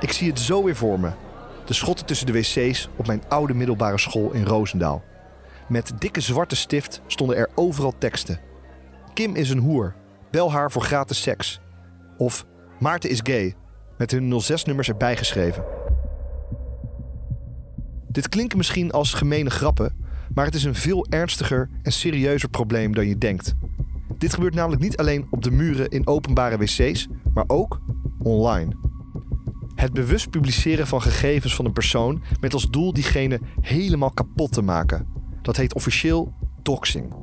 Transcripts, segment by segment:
Ik zie het zo weer voor me. De schotten tussen de wc's op mijn oude middelbare school in Roosendaal. Met dikke zwarte stift stonden er overal teksten. Kim is een hoer. Bel haar voor gratis seks. Of Maarten is gay. Met hun 06-nummers erbij geschreven. Dit klinken misschien als gemene grappen, maar het is een veel ernstiger en serieuzer probleem dan je denkt. Dit gebeurt namelijk niet alleen op de muren in openbare wc's, maar ook online. Het bewust publiceren van gegevens van een persoon met als doel diegene helemaal kapot te maken. Dat heet officieel doxing.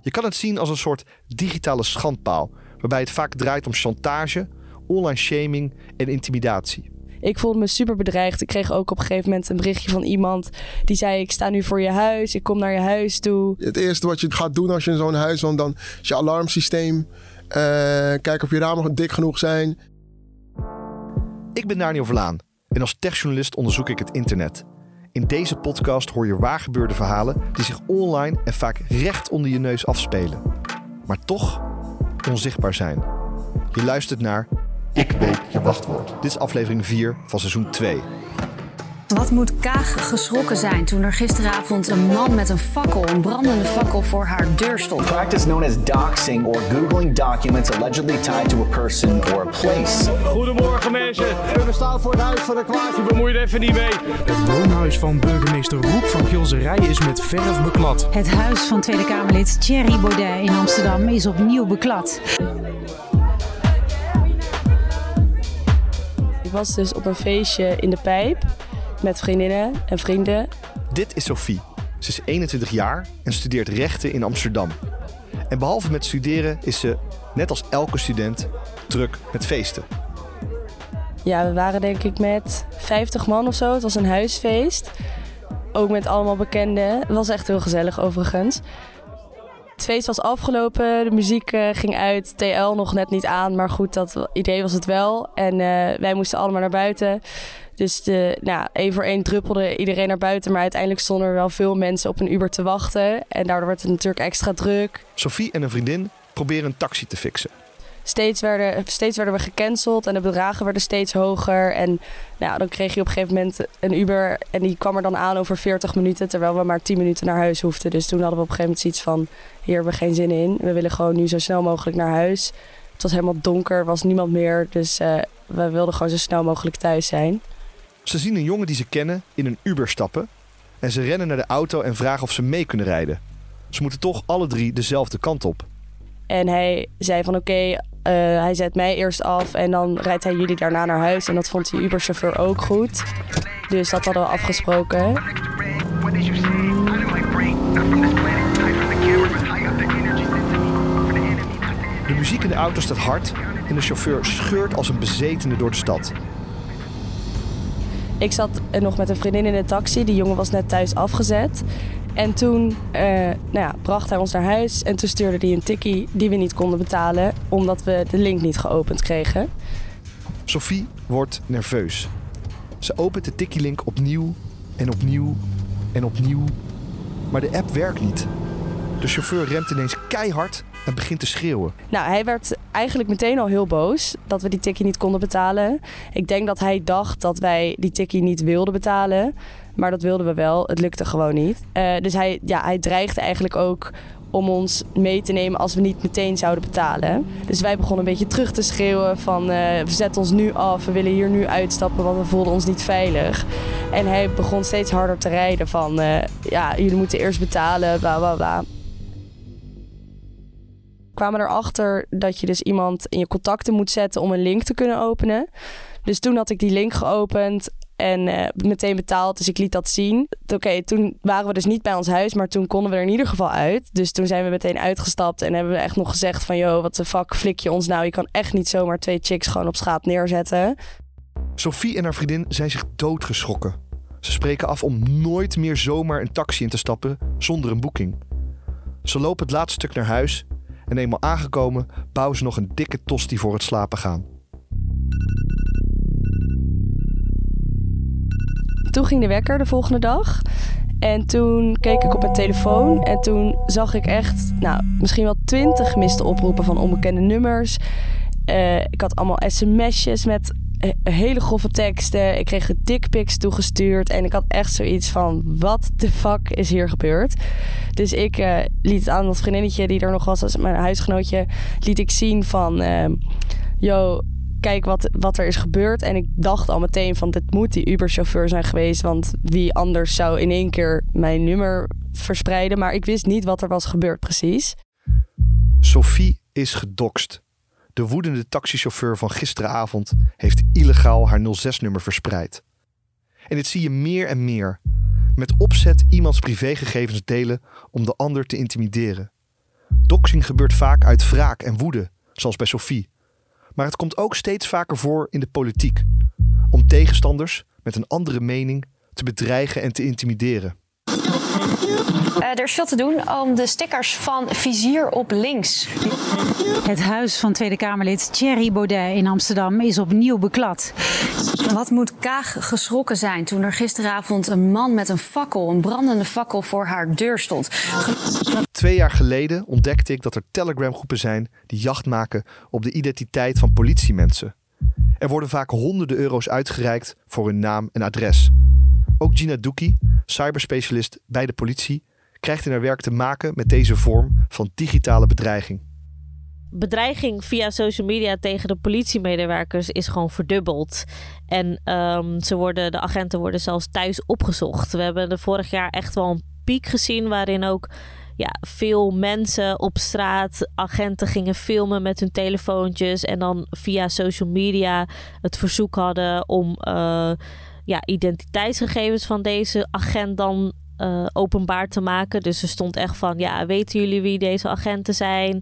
Je kan het zien als een soort digitale schandpaal, waarbij het vaak draait om chantage, online shaming en intimidatie. Ik voelde me super bedreigd. Ik kreeg ook op een gegeven moment een berichtje van iemand die zei: Ik sta nu voor je huis, ik kom naar je huis toe. Het eerste wat je gaat doen als je in zo'n huis woont, dan is je alarmsysteem. Uh, kijken of je ramen dik genoeg zijn. Ik ben Daniel Verlaan en als techjournalist onderzoek ik het internet. In deze podcast hoor je waargebeurde verhalen die zich online en vaak recht onder je neus afspelen. Maar toch onzichtbaar zijn. Je luistert naar Ik weet je wachtwoord. Dit is aflevering 4 van seizoen 2. Wat moet Kaag geschrokken zijn toen er gisteravond een man met een fakkel, een brandende fakkel, voor haar deur stond? Practice known as doxing or googling documents allegedly tied to a person or a place. Goedemorgen mensen. We staan voor het huis van de Klaasje. Bemoei er even niet mee. Het woonhuis van burgemeester Roep van Gilserij is met verf beklad. Het huis van Tweede Kamerlid Thierry Baudet in Amsterdam is opnieuw beklad. Ik was dus op een feestje in de pijp met vriendinnen en vrienden. Dit is Sophie. Ze is 21 jaar en studeert rechten in Amsterdam. En behalve met studeren is ze, net als elke student, druk met feesten. Ja, we waren denk ik met 50 man of zo. Het was een huisfeest. Ook met allemaal bekenden. Het was echt heel gezellig overigens. Het feest was afgelopen, de muziek uh, ging uit, TL nog net niet aan, maar goed, dat idee was het wel. En uh, wij moesten allemaal naar buiten. Dus de, nou, één voor één druppelde iedereen naar buiten. Maar uiteindelijk stonden er wel veel mensen op een Uber te wachten. En daardoor werd het natuurlijk extra druk. Sophie en een vriendin proberen een taxi te fixen. Steeds werden, steeds werden we gecanceld en de bedragen werden steeds hoger. En nou, dan kreeg je op een gegeven moment een Uber en die kwam er dan aan over 40 minuten. Terwijl we maar 10 minuten naar huis hoefden. Dus toen hadden we op een gegeven moment zoiets van: hier hebben we geen zin in. We willen gewoon nu zo snel mogelijk naar huis. Het was helemaal donker, was niemand meer. Dus uh, we wilden gewoon zo snel mogelijk thuis zijn. Ze zien een jongen die ze kennen in een Uber stappen en ze rennen naar de auto en vragen of ze mee kunnen rijden. Ze moeten toch alle drie dezelfde kant op. En hij zei van oké, okay, uh, hij zet mij eerst af en dan rijdt hij jullie daarna naar huis. En dat vond die Uber-chauffeur ook goed. Dus dat hadden we afgesproken. De muziek in de auto staat hard en de chauffeur scheurt als een bezetene door de stad. Ik zat nog met een vriendin in de taxi. Die jongen was net thuis afgezet. En toen uh, nou ja, bracht hij ons naar huis. En toen stuurde hij een tikkie die we niet konden betalen. Omdat we de link niet geopend kregen. Sophie wordt nerveus. Ze opent de tikkie-link opnieuw en opnieuw en opnieuw. Maar de app werkt niet. De chauffeur remt ineens keihard en begint te schreeuwen. Nou, hij werd eigenlijk meteen al heel boos dat we die tikkie niet konden betalen. Ik denk dat hij dacht dat wij die tikkie niet wilden betalen. Maar dat wilden we wel. Het lukte gewoon niet. Uh, dus hij, ja, hij dreigde eigenlijk ook om ons mee te nemen als we niet meteen zouden betalen. Dus wij begonnen een beetje terug te schreeuwen van uh, zet ons nu af, we willen hier nu uitstappen, want we voelden ons niet veilig. En hij begon steeds harder te rijden van uh, ja, jullie moeten eerst betalen, bla bla bla kwamen erachter dat je dus iemand in je contacten moet zetten om een link te kunnen openen. Dus toen had ik die link geopend en uh, meteen betaald. Dus ik liet dat zien. Oké, toen waren we dus niet bij ons huis, maar toen konden we er in ieder geval uit. Dus toen zijn we meteen uitgestapt en hebben we echt nog gezegd van... ...joh, wat de fuck flik je ons nou? Je kan echt niet zomaar twee chicks gewoon op straat neerzetten. Sophie en haar vriendin zijn zich doodgeschrokken. Ze spreken af om nooit meer zomaar een taxi in te stappen zonder een boeking. Ze lopen het laatste stuk naar huis en eenmaal aangekomen bouwen ze nog een dikke tosti voor het slapen gaan. Toen ging de wekker de volgende dag. En toen keek ik op mijn telefoon en toen zag ik echt, nou, misschien wel twintig gemiste oproepen van onbekende nummers. Eh, ik had allemaal sms'jes met eh, hele grove teksten. Ik kreeg dickpics toegestuurd. En ik had echt zoiets van, wat de fuck is hier gebeurd? Dus ik uh, liet aan dat vriendinnetje die er nog was, als mijn huisgenootje, liet ik zien van, uh, yo, kijk wat, wat er is gebeurd. En ik dacht al meteen van, dit moet die Uber-chauffeur zijn geweest. Want wie anders zou in één keer mijn nummer verspreiden. Maar ik wist niet wat er was gebeurd precies. Sophie is gedokst. De woedende taxichauffeur van gisteravond heeft illegaal haar 06-nummer verspreid. En dit zie je meer en meer. Met opzet iemands privégegevens delen om de ander te intimideren. Doxing gebeurt vaak uit wraak en woede, zoals bij Sophie. Maar het komt ook steeds vaker voor in de politiek. Om tegenstanders met een andere mening te bedreigen en te intimideren. Uh, er is veel te doen om de stickers van Vizier op links. Het huis van Tweede Kamerlid Thierry Baudet in Amsterdam is opnieuw beklad. Wat moet Kaag geschrokken zijn toen er gisteravond een man met een fakkel, een brandende fakkel, voor haar deur stond? Twee jaar geleden ontdekte ik dat er Telegram-groepen zijn die jacht maken op de identiteit van politiemensen. Er worden vaak honderden euro's uitgereikt voor hun naam en adres. Ook Gina Doekie, cyberspecialist bij de politie, krijgt in haar werk te maken met deze vorm van digitale bedreiging. Bedreiging via social media tegen de politiemedewerkers is gewoon verdubbeld. En um, ze worden, de agenten worden zelfs thuis opgezocht. We hebben er vorig jaar echt wel een piek gezien waarin ook ja, veel mensen op straat, agenten gingen filmen met hun telefoontjes en dan via social media het verzoek hadden om uh, ja, identiteitsgegevens van deze agent dan uh, openbaar te maken. Dus er stond echt van, ja, weten jullie wie deze agenten zijn?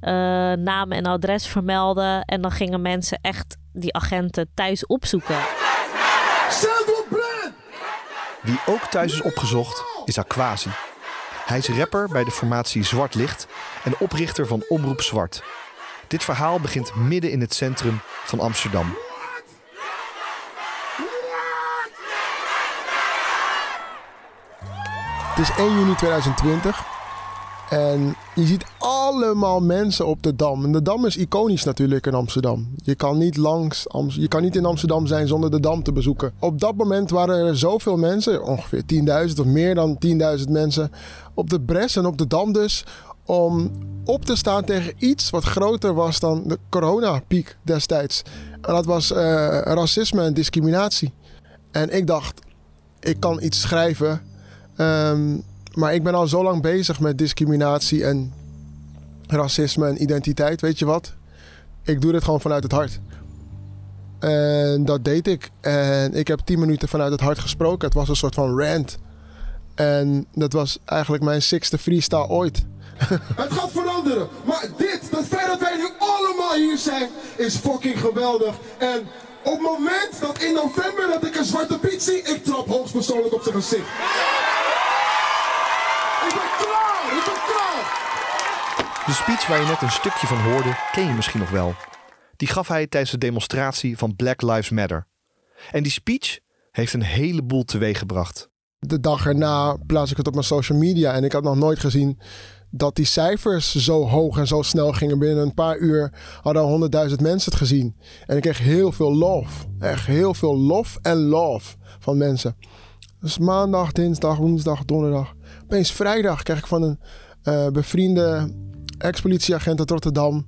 Uh, naam en adres vermelden. En dan gingen mensen echt die agenten thuis opzoeken. Wie ook thuis is opgezocht, is Aquasi. Hij is rapper bij de formatie Zwart Licht en oprichter van Omroep Zwart. Dit verhaal begint midden in het centrum van Amsterdam. Het is 1 juni 2020. En je ziet allemaal mensen op de Dam. En de Dam is iconisch natuurlijk in Amsterdam. Je kan niet langs, je kan niet in Amsterdam zijn zonder de Dam te bezoeken. Op dat moment waren er zoveel mensen, ongeveer 10.000 of meer dan 10.000 mensen, op de Bres en op de Dam dus, om op te staan tegen iets wat groter was dan de coronapiek destijds. En dat was uh, racisme en discriminatie. En ik dacht, ik kan iets schrijven Um, maar ik ben al zo lang bezig met discriminatie en racisme en identiteit. Weet je wat? Ik doe dit gewoon vanuit het hart. En dat deed ik. En ik heb tien minuten vanuit het hart gesproken. Het was een soort van rant. En dat was eigenlijk mijn sixte freestyle ooit. Het gaat veranderen. Maar dit, het feit dat wij nu allemaal hier zijn, is fucking geweldig. En op het moment dat in november dat ik een zwarte piet zie, ik trap hoogstpersoonlijk op zijn gezicht. Ik ben klaar! Ik ben klaar! De speech waar je net een stukje van hoorde, ken je misschien nog wel. Die gaf hij tijdens de demonstratie van Black Lives Matter. En die speech heeft een heleboel teweeggebracht. De dag erna plaats ik het op mijn social media en ik had nog nooit gezien dat die cijfers zo hoog en zo snel gingen. Binnen een paar uur hadden honderdduizend mensen het gezien. En ik kreeg heel veel love. Echt heel veel lof en love van mensen. Dus maandag, dinsdag, woensdag, donderdag. Opeens vrijdag krijg ik van een uh, bevriende ex-politieagent uit Rotterdam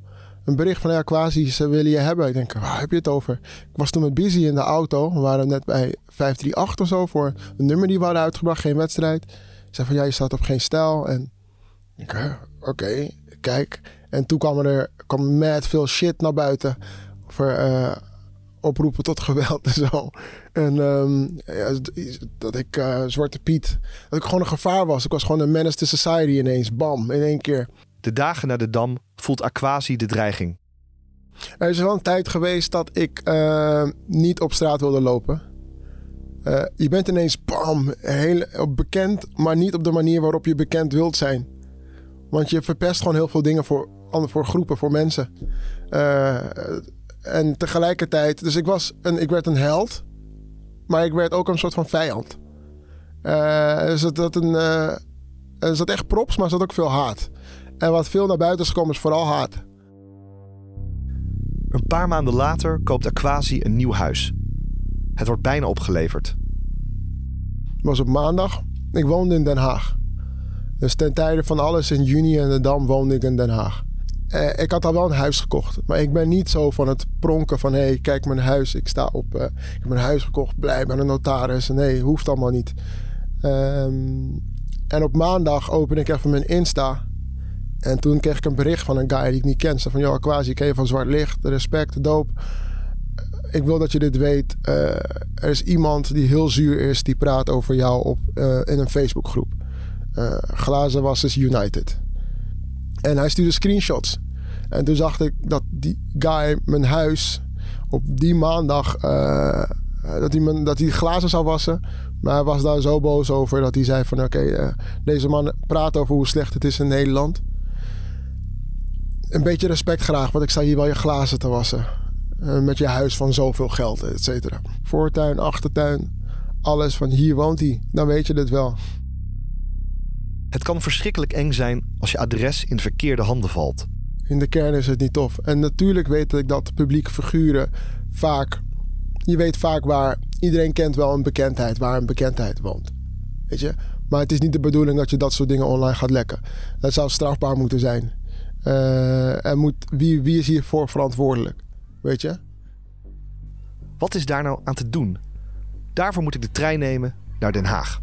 een bericht van ja, quasi, ze willen je hebben. Ik denk, waar heb je het over? Ik was toen met Busy in de auto. We waren net bij 538 of zo voor een nummer die we hadden uitgebracht, geen wedstrijd. Ik zei van ja, je staat op geen stijl. En ik, oké, kijk. En toen kwam er kwam mad veel shit naar buiten. Over uh, oproepen tot geweld en zo. En um, ja, dat ik uh, Zwarte Piet, dat ik gewoon een gevaar was. Ik was gewoon een menace to society ineens. Bam, in één keer. De dagen naar de Dam voelt Aquasi de dreiging. Er is wel een tijd geweest dat ik uh, niet op straat wilde lopen. Uh, je bent ineens bam, heel bekend, maar niet op de manier waarop je bekend wilt zijn. Want je verpest gewoon heel veel dingen voor, voor groepen, voor mensen. Uh, en tegelijkertijd, dus ik, was een, ik werd een held, maar ik werd ook een soort van vijand. Uh, zat een, uh, er zat echt props, maar er zat ook veel haat. En wat veel naar buiten is gekomen is vooral haat. Een paar maanden later koopt Aquasi een nieuw huis. Het wordt bijna opgeleverd. Het was op maandag. Ik woonde in Den Haag. Dus ten tijde van alles in juni en de Dam woonde ik in Den Haag. Eh, ik had al wel een huis gekocht. Maar ik ben niet zo van het pronken van... hé, hey, kijk mijn huis, ik sta op... Uh, ik heb mijn huis gekocht, blij bij de notaris. Nee, hoeft allemaal niet. Um, en op maandag open ik even mijn Insta. En toen kreeg ik een bericht van een guy die ik niet ken. Ze van, joh, Aquasi, ken je van Zwart Licht, respect, doop. Ik wil dat je dit weet. Uh, er is iemand die heel zuur is, die praat over jou op, in een Facebookgroep. Uh, Glazen was United. En hij stuurde screenshots. En toen zag ik dat die guy mijn huis op die maandag. Dat, hij dat hij glazen zou wassen. Maar hij was daar zo boos over dat hij zei: van oké, deze man praat over hoe slecht het is in Nederland. Een beetje respect graag, want ik sta hier wel je glazen te wassen. Uh, met je huis van zoveel geld, et cetera. Voortuin, achtertuin, alles van hier woont hij. Dan weet je dit wel. Het kan verschrikkelijk eng zijn als je adres in verkeerde handen valt. In de kern is het niet tof. En natuurlijk weet ik dat publieke figuren vaak. Je weet vaak waar. Iedereen kent wel een bekendheid, waar een bekendheid woont. Weet je? Maar het is niet de bedoeling dat je dat soort dingen online gaat lekken. Dat zou strafbaar moeten zijn. En moet, wie, wie is hiervoor verantwoordelijk? Weet je? Wat is daar nou aan te doen? Daarvoor moet ik de trein nemen naar Den Haag.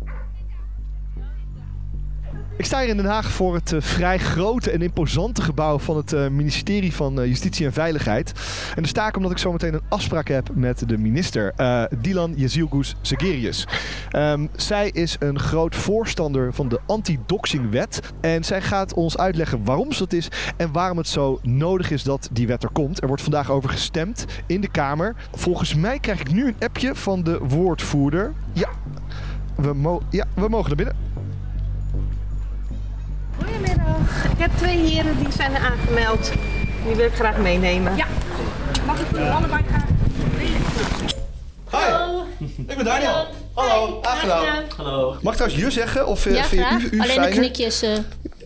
Ik sta hier in Den Haag voor het uh, vrij grote en imposante gebouw van het uh, ministerie van uh, Justitie en Veiligheid. En daar sta ik omdat ik zometeen een afspraak heb met de minister, Dilan Jezilgus Segerius. Um, zij is een groot voorstander van de anti-doxingwet. En zij gaat ons uitleggen waarom ze dat is en waarom het zo nodig is dat die wet er komt. Er wordt vandaag over gestemd in de Kamer. Volgens mij krijg ik nu een appje van de woordvoerder. Ja, we, mo ja, we mogen er binnen. Goedemiddag. Ik heb twee heren die zijn aangemeld. Die wil ik graag meenemen. Ja. Mag ik jullie allebei graag Hallo. Ik ben Daniel. Hallo, aangenaam. Hallo. Mag ik trouwens je zeggen? Of ja, vind graag. je u, u Alleen fijner? de knikjes. Uh...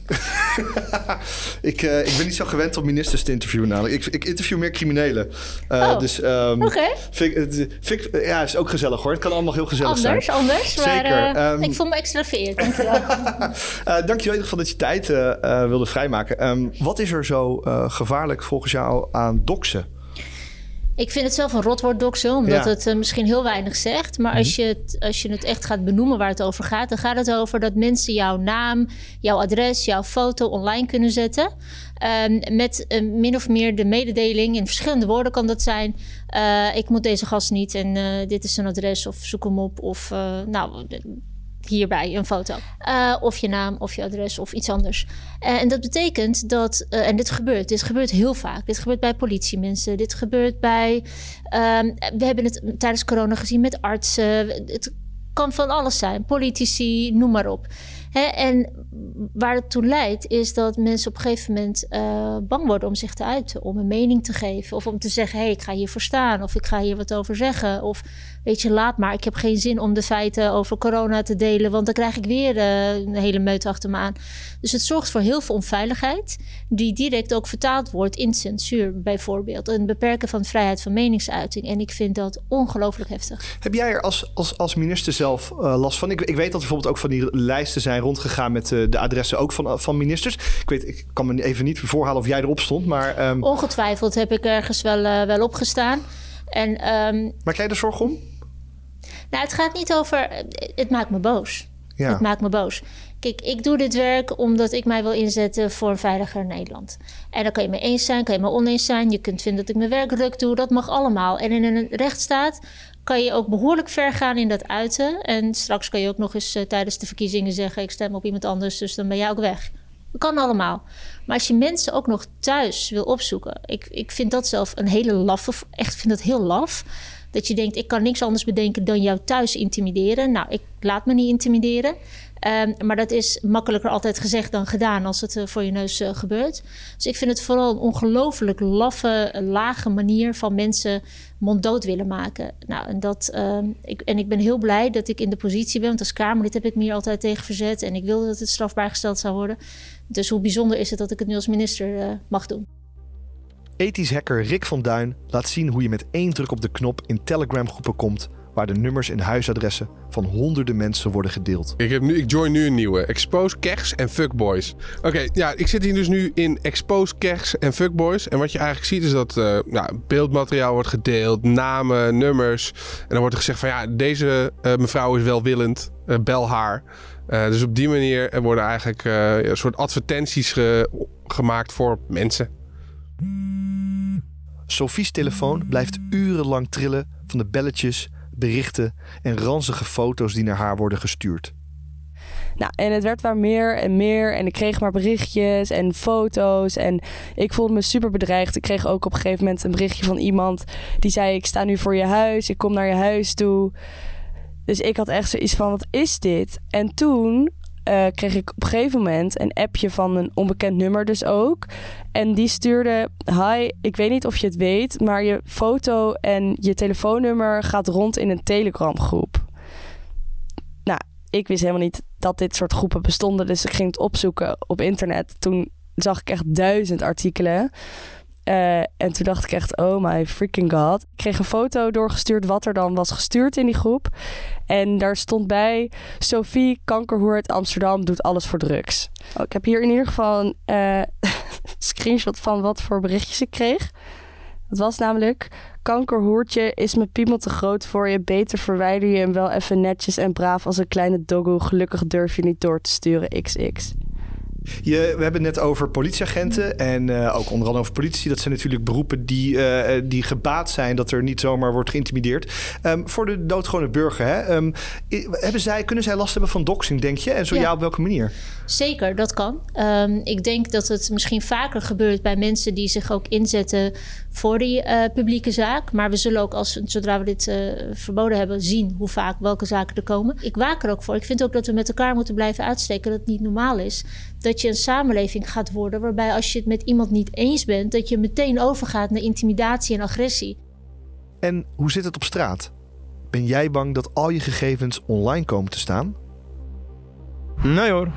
ik, uh, ik ben niet zo gewend om ministers te interviewen. Namelijk. Ik, ik interview meer criminelen. Uh, oh, dus, um, Oké. Okay. Ja, is ook gezellig hoor. Het kan allemaal heel gezellig anders, zijn. Anders, Zeker. Maar, um, ik voel me extra vereerd. Dankjewel. dankjewel in ieder geval dat je tijd wilde vrijmaken. Um, wat is er zo gevaarlijk volgens jou aan doxen? Ik vind het zelf een rotwoord doxen, omdat ja. het uh, misschien heel weinig zegt. Maar als je, het, als je het echt gaat benoemen waar het over gaat, dan gaat het over dat mensen jouw naam, jouw adres, jouw foto online kunnen zetten. Um, met uh, min of meer de mededeling, in verschillende woorden kan dat zijn. Uh, ik moet deze gast niet en dit is zijn adres of zoek hem op. Of nou, hierbij een foto. Uh, of je naam, of je adres, of iets anders. Uh, en dat betekent dat, uh, en dit gebeurt, dit gebeurt heel vaak. Dit gebeurt bij politiemensen, dit gebeurt bij... we hebben het tijdens corona gezien met artsen. Het kan van alles zijn, politici, noem maar op. En waar het toe leidt, is dat mensen op een gegeven moment uh, bang worden om zich te uiten, om een mening te geven. Of om te zeggen: hé, hey, ik ga hiervoor staan. Of ik ga hier wat over zeggen. Of weet je, laat maar. Ik heb geen zin om de feiten over corona te delen, want dan krijg ik weer uh, een hele meut achter me aan. Dus het zorgt voor heel veel onveiligheid, die direct ook vertaald wordt in censuur, bijvoorbeeld. Een beperken van vrijheid van meningsuiting. En ik vind dat ongelooflijk heftig. Heb jij er als, als, als minister zelf uh, last van? Ik, ik weet dat bijvoorbeeld ook van die lijsten zijn rondgegaan met uh, de adressen ook van, van ministers. Ik weet, ik kan me even niet voorhalen of jij erop stond, maar... Um... Ongetwijfeld heb ik ergens wel, uh, wel opgestaan. En, um... Maak jij er zorgen om? Nou, het gaat niet over... Het maakt me boos. Ja. Het maakt me boos. Kijk, ik doe dit werk omdat ik mij wil inzetten voor een veiliger Nederland. En dan kan je me eens zijn, kan je me oneens zijn. Je kunt vinden dat ik mijn werk druk doe. Dat mag allemaal. En in een rechtsstaat kan je ook behoorlijk ver gaan in dat uiten. En straks kan je ook nog eens uh, tijdens de verkiezingen zeggen: ik stem op iemand anders, dus dan ben jij ook weg. Dat kan allemaal. Maar als je mensen ook nog thuis wil opzoeken, ik, ik vind dat zelf een hele laffe, echt vind dat heel laf. Dat je denkt, ik kan niks anders bedenken dan jou thuis intimideren. Nou, ik laat me niet intimideren. Ehm, maar dat is makkelijker altijd gezegd dan gedaan als het uh, voor je neus uh, gebeurt. Dus ik vind het vooral een ongelooflijk laffe, lage manier van mensen monddood willen maken. Nou, en, dat, uh, ik, en ik ben heel blij dat ik in de positie ben. Want als Kamerlid heb ik me hier altijd tegen verzet. En ik wilde dat het strafbaar gesteld zou worden. Dus hoe bijzonder is het dat ik het nu als minister mag doen. Ethisch hacker Rick van Duin laat zien hoe je met één druk op de knop in Telegram groepen komt waar de nummers en huisadressen van honderden mensen worden gedeeld. Ik, heb nu, ik join nu een nieuwe. Expose Kers en Fuckboys. Oké, ja, ik zit hier dus nu in Expose Kers en Fuckboys. En wat je eigenlijk ziet is dat uh, nou, beeldmateriaal wordt gedeeld, namen, nummers. En dan wordt er gezegd van ja, deze uh, mevrouw is welwillend, uh, bel haar. dus op die manier worden eigenlijk een soort advertenties ge gemaakt voor mensen. Sophie's telefoon blijft urenlang trillen van de belletjes berichten en ranzige foto's die naar haar worden gestuurd. Nou, en het werd maar meer en meer. En ik kreeg maar berichtjes en foto's. En ik voelde me super bedreigd. Ik kreeg ook op een gegeven moment een berichtje van iemand die zei: Ik sta nu voor je huis. Ik kom naar je huis toe. Dus ik had echt zoiets van: Wat is dit? En toen uh, kreeg ik op een gegeven moment een appje van een onbekend nummer dus ook. En die stuurde: Hi, ik weet niet of je het weet, maar je foto en je telefoonnummer gaat rond in een Telegram groep. Nou, ik wist helemaal niet dat dit soort groepen bestonden, dus ik ging het opzoeken op internet. Toen zag ik echt duizend artikelen. Uh, en toen dacht ik echt, oh my freaking god. Ik kreeg een foto doorgestuurd wat er dan was gestuurd in die groep. En daar stond bij, Sophie Kankerhoert Amsterdam doet alles voor drugs. Oh, ik heb hier in ieder geval een uh, screenshot van wat voor berichtjes ik kreeg. Dat was namelijk, kankerhoertje is mijn piemel te groot voor je. Beter verwijder je hem wel even netjes en braaf als een kleine doggo. Gelukkig durf je niet door te sturen XX. Je, we hebben het net over politieagenten en uh, ook onder andere over politici. Dat zijn natuurlijk beroepen die, uh, die gebaat zijn dat er niet zomaar wordt geïntimideerd. Um, voor de doodgewone burger, hè? Um, hebben zij, kunnen zij last hebben van doxing, denk je? En zo ja, ja op welke manier? Zeker, dat kan. Um, ik denk dat het misschien vaker gebeurt bij mensen die zich ook inzetten voor die uh, publieke zaak. Maar we zullen ook, als, zodra we dit verboden hebben, zien hoe vaak welke zaken er komen. Ik waak er ook voor. Ik vind ook dat we met elkaar moeten blijven uitsteken dat het niet normaal is dat je een samenleving gaat worden waarbij als je het met iemand niet eens bent, dat je meteen overgaat naar intimidatie en agressie. En hoe zit het op straat? Ben jij bang dat al je gegevens online komen te staan? Nee hoor.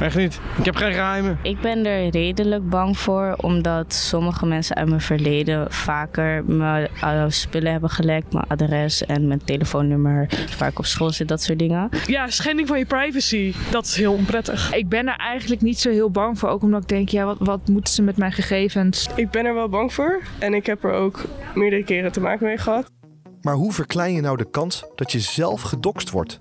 Echt niet. Ik heb geen geheimen. Ik ben er redelijk bang voor, omdat sommige mensen uit mijn verleden vaker mijn uh, spullen hebben gelekt, mijn adres en mijn telefoonnummer, waar ik op school zit, dat soort dingen. Ja, schending van je privacy, dat is heel onprettig. Ik ben er eigenlijk niet zo heel bang voor, ook omdat ik denk, ja, wat, wat moeten ze met mijn gegevens? Ik ben er wel bang voor en ik heb er ook meerdere keren te maken mee gehad. Maar hoe verklein je nou de kans dat je zelf gedokst wordt?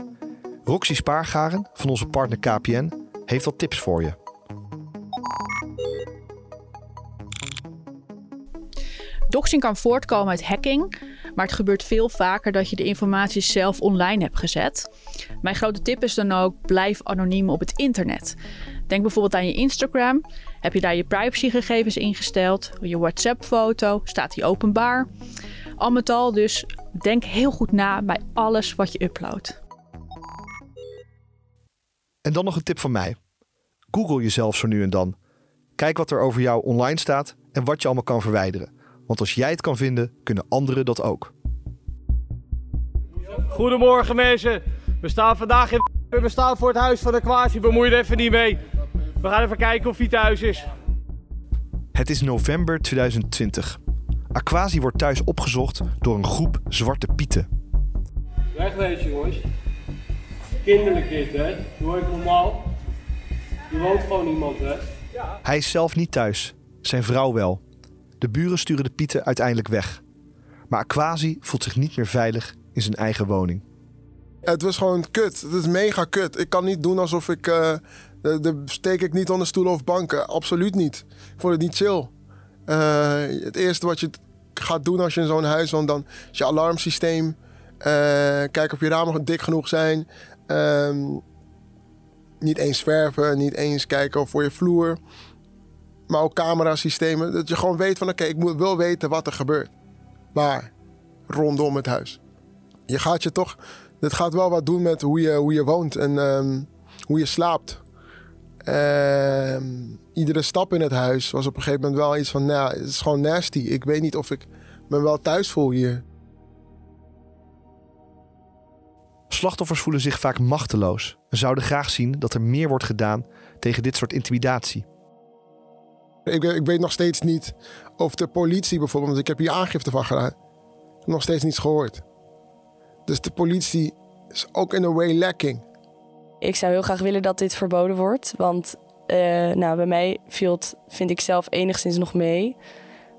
Roxy Spaargaren van onze partner KPN heeft wat tips voor je. Doxing kan voortkomen uit hacking, maar het gebeurt veel vaker dat je de informatie zelf online hebt gezet. Mijn grote tip is dan ook: blijf anoniem op het internet. Denk bijvoorbeeld aan je Instagram. Heb je daar je privacygegevens ingesteld? Je WhatsApp-foto, staat die openbaar? Al met al dus denk heel goed na bij alles wat je uploadt. En dan nog een tip van mij. Google jezelf zo nu en dan. Kijk wat er over jou online staat en wat je allemaal kan verwijderen. Want als jij het kan vinden, kunnen anderen dat ook. Goedemorgen mensen. We staan vandaag in... We staan voor het huis van de Quasi. Bemoei er even niet mee. We gaan even kijken of hij thuis is. Het is november 2020. Aquasi wordt thuis opgezocht door een groep zwarte pieten. Wegwezen jongens. Kinderlijk dit hè. Doe even normaal. Je woont gewoon iemand, hè? Ja. Hij is zelf niet thuis. Zijn vrouw wel. De buren sturen de Pieten uiteindelijk weg. Maar Aquasi voelt zich niet meer veilig in zijn eigen woning. Het was gewoon kut. Het is mega kut. Ik kan niet doen alsof ik... Uh, de, steek ik niet onder stoelen of banken. Absoluut niet. Ik vond het niet chill. Uh, het eerste wat je gaat doen als je in zo'n huis woont... dan is je alarmsysteem. Uh, kijken of je ramen dik genoeg zijn. Ehm, niet eens verven, niet eens kijken voor je vloer. Maar ook camerasystemen. Dat je gewoon weet van oké, ik moet wel weten wat er gebeurt. Maar rondom het huis. Je gaat je toch, dit gaat wel wat doen met hoe je, hoe je woont en ehm, hoe je slaapt. Ehm, iedere stap in het huis was op een gegeven moment wel iets van, nou, het is gewoon nasty. Ik weet niet of ik me wel thuis voel hier. Slachtoffers voelen zich vaak machteloos en zouden graag zien dat er meer wordt gedaan tegen dit soort intimidatie. Ik, ik weet nog steeds niet of de politie bijvoorbeeld, want ik heb hier aangifte van gedaan, nog steeds niets gehoord. Dus de politie is ook in een way lacking. Ik zou heel graag willen dat dit verboden wordt. Want uh, nou, bij mij viel het, vind ik zelf, enigszins nog mee.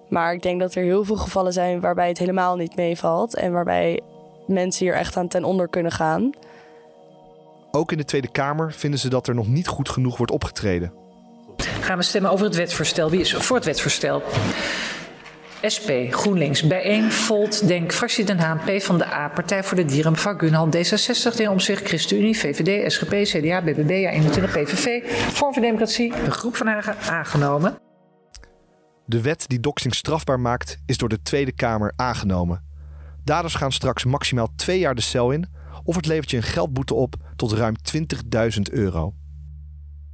Maar ik denk dat er heel veel gevallen zijn waarbij het helemaal niet meevalt. En waarbij mensen hier echt aan ten onder kunnen gaan. Ook in de Tweede Kamer vinden ze dat er nog niet goed genoeg wordt opgetreden. Gaan we stemmen over het wetsvoorstel. Wie is voor het wetsvoorstel? SP, GroenLinks, Bijeen, Volt, Denk, Fractie Den Haan, P van de A, Partij voor de Dieren, mevrouw Gunhal, D66, De Omzicht, ChristenUnie, VVD, SGP, CDA, BBB, A21, PVV, Vorm voor Democratie, een groep van Hagen aangenomen. De wet die doxing strafbaar maakt is door de Tweede Kamer aangenomen. Daders gaan straks maximaal twee jaar de cel in of het levert je een geldboete op tot ruim 20.000 euro.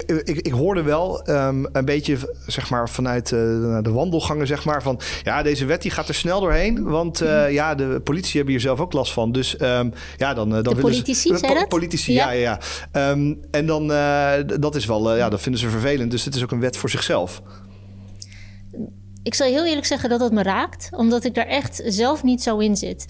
Ik, ik, hoorde wel um, een beetje zeg maar, vanuit uh, de wandelgangen zeg maar, van ja, deze wet die gaat er snel doorheen. Want uh, ja, de politie hebben hier zelf ook last van. Dus um, ja, dan, uh, dan de politici, ze, po Politici, ja, ja. ja. Um, en dan, dat is wel, ja, dat vinden ze vervelend. Dus het is ook een wet voor zichzelf ik zal heel eerlijk zeggen dat dat me raakt, omdat ik daar echt zelf niet zo in zit.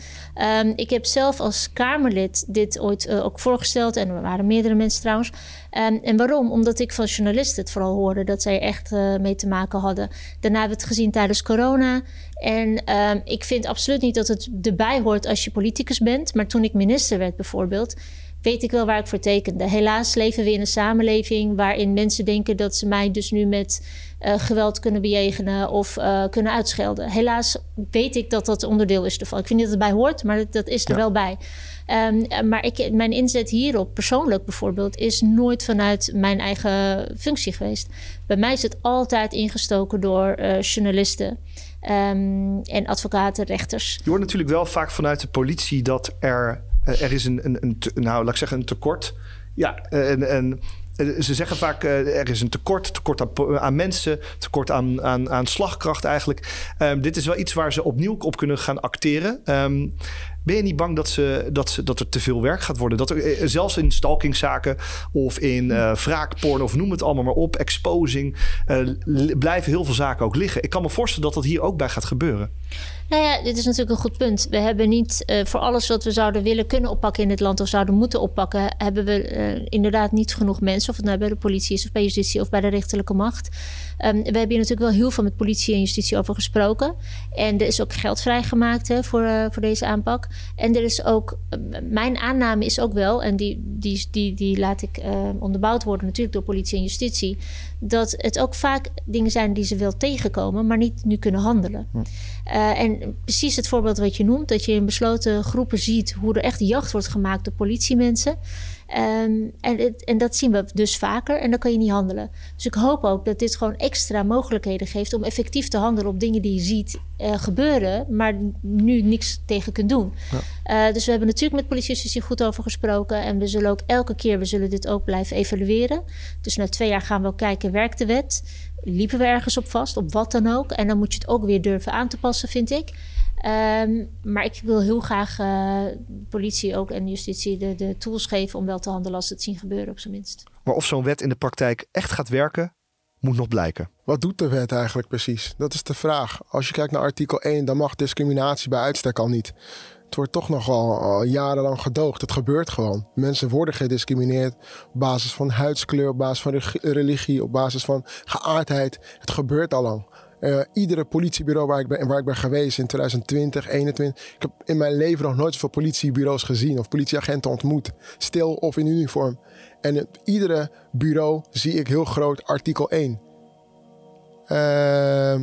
Um, ik heb zelf als Kamerlid dit ooit uh, ook voorgesteld en er waren meerdere mensen trouwens. Um, en waarom? Omdat ik van journalisten het vooral hoorde dat zij echt uh, mee te maken hadden. Daarna hebben we het gezien tijdens corona. En um, ik vind absoluut niet dat het erbij hoort als je politicus bent. Maar toen ik minister werd bijvoorbeeld, weet ik wel waar ik voor tekende. Helaas leven we in een samenleving waarin mensen denken dat ze mij dus nu met uh, geweld kunnen bejegenen of uh, kunnen uitschelden. Helaas weet ik dat dat onderdeel is ervan. Ik vind niet dat het bij hoort, maar dat, is er ja. wel bij. Um, maar ik, mijn inzet hierop, persoonlijk bijvoorbeeld, is nooit vanuit mijn eigen functie geweest. Bij mij is het altijd ingestoken door uh, journalisten. Um, en advocaten, rechters. Je hoort natuurlijk wel vaak vanuit de politie dat er er is een, een, een, nou, laat ik zeggen, een tekort. Ja, en, en ze zeggen vaak uh, er is een tekort, tekort aan, mensen, tekort aan, aan, aan slagkracht eigenlijk. Um, dit is wel iets waar ze opnieuw op kunnen gaan acteren. Um, ben je niet bang dat, ze, dat, ze, dat er te veel werk gaat worden? Dat er, zelfs in stalkingzaken of in uh, of noem het allemaal maar op, exposing, blijven heel veel zaken ook liggen. Ik kan me voorstellen dat dat hier ook bij gaat gebeuren. Nou ja, dit is natuurlijk een goed punt. We hebben niet uh, voor alles wat we zouden willen kunnen oppakken in dit land of zouden moeten oppakken, hebben we uh, inderdaad niet genoeg mensen, of het nou bij de politie is of bij justitie of bij de rechterlijke macht. Um, we hebben hier natuurlijk wel heel veel met politie en justitie over gesproken. En er is ook geld vrijgemaakt hè, voor, uh, voor deze aanpak. En er is ook, mijn aanname is ook wel, en die, die, die, die laat ik onderbouwd worden natuurlijk door politie en justitie, dat het ook vaak dingen zijn die ze wel tegenkomen, maar niet nu kunnen handelen. Hm. Uh, en precies het voorbeeld wat je noemt, dat je in besloten groepen ziet hoe er echt jacht wordt gemaakt door politiemensen. Um, en, het, en, dat zien we dus vaker en dan kan je niet handelen. Dus ik hoop ook dat dit gewoon extra mogelijkheden geeft om effectief te handelen op dingen die je ziet uh, gebeuren, maar nu niks tegen kunt doen. Ja. Uh, dus we hebben natuurlijk met politie hier goed over gesproken en we zullen ook elke keer, we zullen dit ook blijven evalueren. Dus na twee jaar gaan we ook kijken, werkt de wet? Liepen we ergens op vast, op wat dan ook? En dan moet je het ook weer durven aan te passen, vind ik. Um, maar ik wil heel graag uh, politie ook en justitie de, de tools geven om wel te handelen als ze het zien gebeuren, op zijn minst. Maar of zo'n wet in de praktijk echt gaat werken, moet nog blijken. Wat doet de wet eigenlijk precies? Dat is de vraag. Als je kijkt naar artikel 1, dan mag discriminatie bij uitstek al niet. Het wordt toch nog al, al jarenlang gedoogd. Het gebeurt gewoon. Mensen worden gediscrimineerd op basis van huidskleur, op basis van religie, op basis van geaardheid. Het gebeurt al lang. Uh, iedere politiebureau waar ik, ben, waar ik ben geweest in 2020, 2021. Ik heb in mijn leven nog nooit zoveel politiebureaus gezien of politieagenten ontmoet. Stil of in uniform. En iedere bureau zie ik heel groot artikel 1. Uh,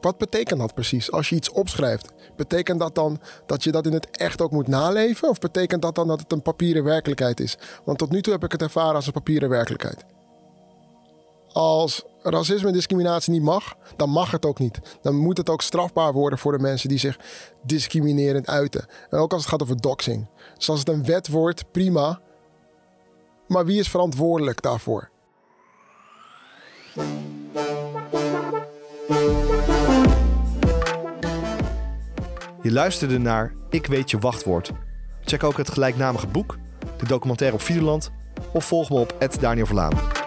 wat betekent dat precies als je iets opschrijft? Betekent dat dan dat je dat in het echt ook moet naleven? Of betekent dat dan dat het een papieren werkelijkheid is? Want tot nu toe heb ik het ervaren als een papieren werkelijkheid. Als racisme en discriminatie niet mag, dan mag het ook niet. Dan moet het ook strafbaar worden voor de mensen die zich discriminerend uiten. En ook als het gaat over doxing. Dus als het een wet wordt, prima. Maar wie is verantwoordelijk daarvoor? Je luisterde naar Ik weet je wachtwoord. Check ook het gelijknamige boek, de documentaire op Videoland of volg me op Daniel Verlaan.